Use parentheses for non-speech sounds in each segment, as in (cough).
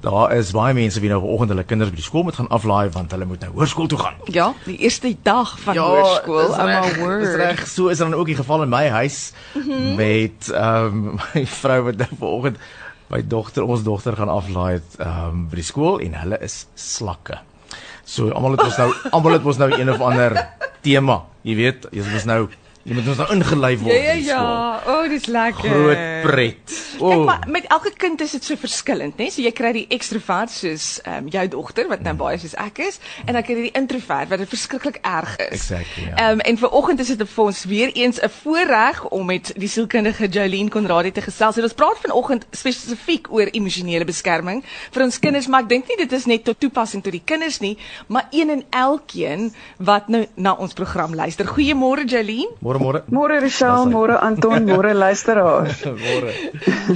Daar is baie mense wie nou vanoggend hulle kinders by die skool moet gaan aflaai want hulle moet nou hoërskool toe gaan. Ja, die eerste dag van ja, hoërskool. Oh my word. Dis reg. So is dan ook die geval in my huis mm -hmm. met ehm um, (laughs) my vrou wat nou vanoggend my dogter, ons dogter gaan aflaai ehm um, by die skool en hulle is slakke. So almal het ons nou almal het ons nou een of ander tema, jy weet, jy is nou Jy moet ons nou ingelei word. Ja ja ja. O, oh, dis lekker. Groot pret. Oh. Kijk, maar met elke kind is dit so verskillend, né? So jy kry die ekstrovert soos ehm um, jou dogter wat nou baie soos ek is en dan kry jy die introvert wat dit verskriklik erg is. Exactly. Ja. Ehm um, en vir oggend is dit vir ons weer eens 'n voorreg om met die sielkundige Jolene Konradi te gesels. So, ons praat vanoggend spesifiek oor emosionele beskerming vir ons kinders, maar ek dink nie dit is net tot toepassing tot die kinders nie, maar een en elkeen wat nou na ons program luister. Goeiemôre Jolene. Môre môre. Môre Richelle, môre Anton, môre (laughs) luisteraars. môre.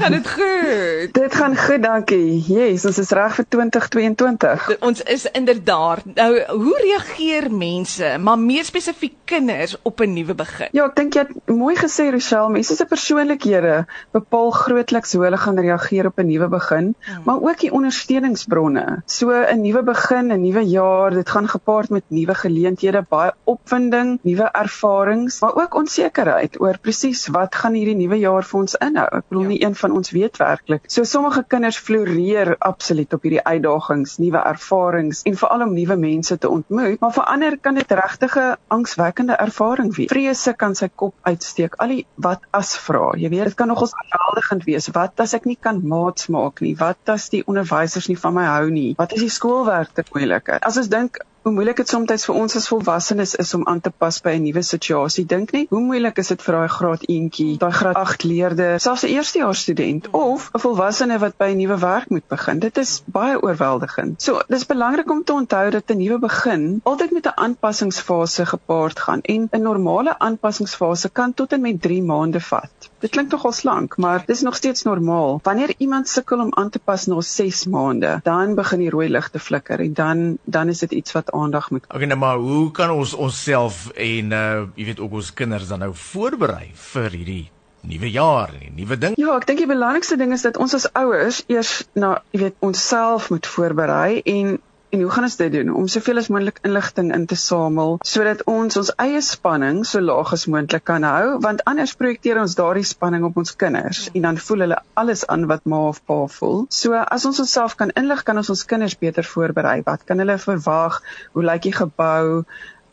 gaan dit goed? Dit gaan goed, dankie. Yes, ons is reg vir 2022. Ons is inderdaad. Nou, hoe reageer mense, maar meer spesifiek kinders op 'n nuwe begin? Ja, ek dink jy het mooi gesê Richelle, mense se persoonlikhede bepaal grootliks hoe hulle gaan reageer op 'n nuwe begin, hmm. maar ook die ondersteuningsbronne. So 'n nuwe begin, 'n nuwe jaar, dit gaan gepaard met nuwe geleenthede, baie opwinding, nuwe ervarings, maar ook onsekerheid oor presies wat gaan hierdie nuwe jaar vir ons inhou. Ek bedoel ja. nie een van ons weet werklik. So sommige kinders floreer absoluut op hierdie uitdagings, nuwe ervarings en veral om nuwe mense te ontmoet, maar vir ander kan dit regtig 'n angswekkende ervaring wees. Vrese kan sy kop uitsteek. Al die wat as vra, jy weet, dit kan nogals aanhaldigend wees. Wat as ek nie kan maats maak nie? Wat as die onderwysers nie van my hou nie? Wat as die skoolwerk te moeilik is? As ons dink hoe moeilik dit soms vir ons as volwassenes is om aan te pas by 'n nuwe situasie. Dink net, hoe moeilik is dit vir daai graad eentjie, daai graad 8 leerder, selfs 'n eerstejaars student of 'n volwassene wat by 'n nuwe werk moet begin. Dit is baie oorweldigend. So, dis belangrik om te onthou dat 'n nuwe begin altyd met 'n aanpassingsfase gepaard gaan en 'n normale aanpassingsfase kan tot en met 3 maande vat. Dit klink nogal slank, maar dis nog steeds normaal. Wanneer iemand sukkel om aan te pas na 6 maande, dan begin die rooi ligte flikker en dan dan is dit iets wat aandag moet. Okay, nou maar hoe kan ons onsself en uh jy weet ook ons kinders dan nou voorberei vir hierdie nuwe jaar en die nuwe ding? Ja, ek dink die belangrikste ding is dat ons as ouers eers na jy weet onsself moet voorberei en En hoe gaan ons dit doen? Om soveel as moontlik inligting in te samel sodat ons ons eie spanning so laag as moontlik kan hou, want anders projekteer ons daardie spanning op ons kinders en dan voel hulle alles aan wat ma of pa voel. So as ons onsself kan inlig, kan ons ons kinders beter voorberei. Wat kan hulle verwag? Hoe lyk die gebou?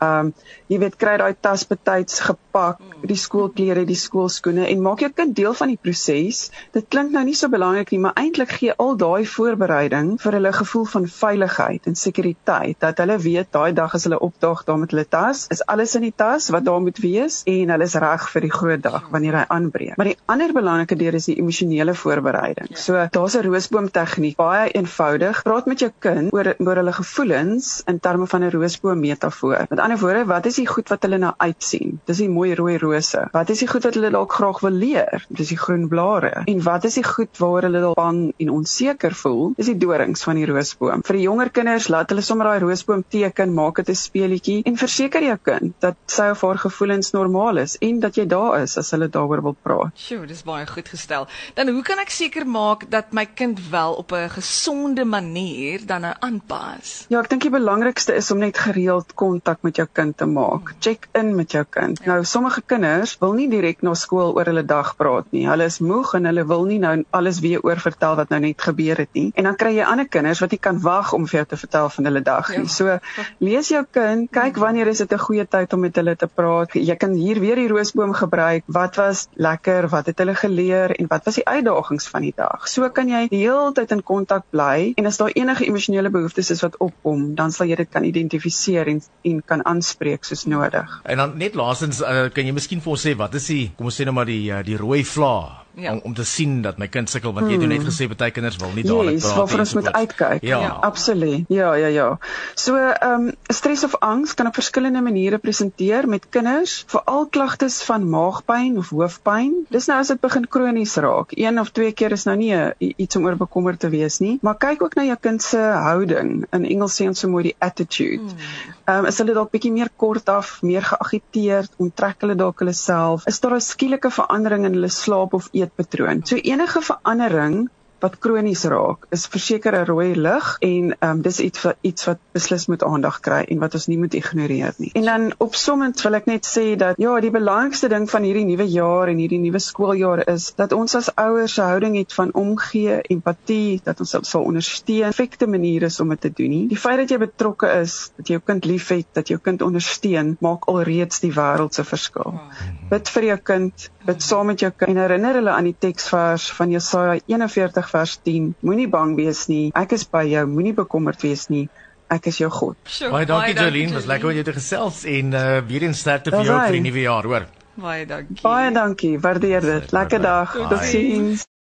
Ehm um, jy weet kry daai tas betyds gepak, die skoolklere, die skoolskoene en maak jou kind deel van die proses. Dit klink nou nie so belangrik nie, maar eintlik gee al daai voorbereiding vir hulle gevoel van veiligheid en sekuriteit dat hulle weet daai dag as hulle opdaag daar met hulle tas, is alles in die tas wat daar moet wees en hulle is reg vir die groot dag wanneer hy aanbreek. Maar die ander belangrike deel is die emosionele voorbereiding. So daar's 'n roosboom tegniek, baie eenvoudig. Praat met jou kind oor oor hulle gevoelens in terme van 'n roosboom metafoor. Met ander woorde, wat is die goed wat hulle na uitsien? Dis die mooi rooi rose. Wat is die goed wat hulle dalk graag wil leer? Dis die groen blare. En wat is die goed waaroor hulle dalk bang en onseker voel? Dis die dorings van die roosboom. Vir die jonger kinders, laat hulle sommer daai roosboom teken, maak dit 'n speelietjie en verseker jou kind dat sy of haar gevoelens normaal is en dat jy daar is as hulle daaroor wil praat. Sjoe, dis baie goed gestel. Dan hoe kan ek seker maak dat my kind wel op 'n gesonde manier dan nou aanpas? Ja, ek dink die belangrikste is om net gereeld kontak met jou kind te maak. Check in met jou kind. Ja. Nou sommige kinders wil nie direk na skool oor hulle dag praat nie. Hulle is moeg en hulle wil nie nou alles weer oor vertel wat nou net gebeur het nie. En dan kry jy ander kinders wat nie kan wag om vir jou te vertel van hulle dag nie. Ja. So lees jou kind, kyk wanneer is dit 'n goeie tyd om met hulle te praat. Jy kan hier weer die roosboom gebruik. Wat was lekker? Wat het hulle geleer en wat was die uitdagings van die dag? So kan jy die hele tyd in kontak bly en as daar enige emosionele behoeftes is wat opkom, dan sal jy dit kan identifiseer en en kan aanspreek soos nodig. En dan net laasens uh, kan jy miskien vir ons sê wat is die kom ons sê nou maar die uh, die rooi vlae ja. om om te sien dat my kind sukkel want jy het hmm. net gesê baie kinders wil nie dadelik yes, praat nie. Ja, waarvoor ons moet uitkyk. Ja, ja absoluut. Ja, ja, ja. So, ehm um, stres of angs kan op verskillende maniere presenteer met kinders, veral klagtes van maagpyn of hoofpyn. Dis nou as dit begin kronies raak. Een of twee keer is nou nie a, iets om oor bekommerd te wees nie, maar kyk ook na jou kind se houding. In Engels sê ons so mooi die attitude. Hmm. Ehm um, is hulle dalk bietjie meer kortaf, meer geagiteerd, onttrek hulle dalk hulle self? Is daar 'n skielike verandering in hulle slaap of eetpatroon. So enige verandering wat kronies raak, is verseker 'n rooi lig en um, dis iets wat iets wat beslis moet aandag kry en wat ons nie moet ignoreer nie. En dan opsommend wil ek net sê dat ja, die belangrikste ding van hierdie nuwe jaar en hierdie nuwe skooljaar is dat ons as ouers 'n houding het van omgee, empatie, dat ons sal ondersteun. Effekte maniere om dit te doen nie. Die feit dat jy betrokke is, dat jy jou kind liefhet, dat jou kind ondersteun, maak alreeds die wêreld se verskil. Bid vir jou kind, bid saam met jou kind en herinner hulle aan die teksvers van Jesaja 41 vers 10. Moenie bang wees nie. Ek is by jou. Moenie bekommerd wees nie. Ek is jou God. Sure, Baie dankie Jolien, was lekker om jou te gesels en uh weer eens sterkte vir jou vir die nuwe jaar, hoor. Baie dankie. Baie dankie. Waardeer dit. Lekker dag. Bye. Totsiens.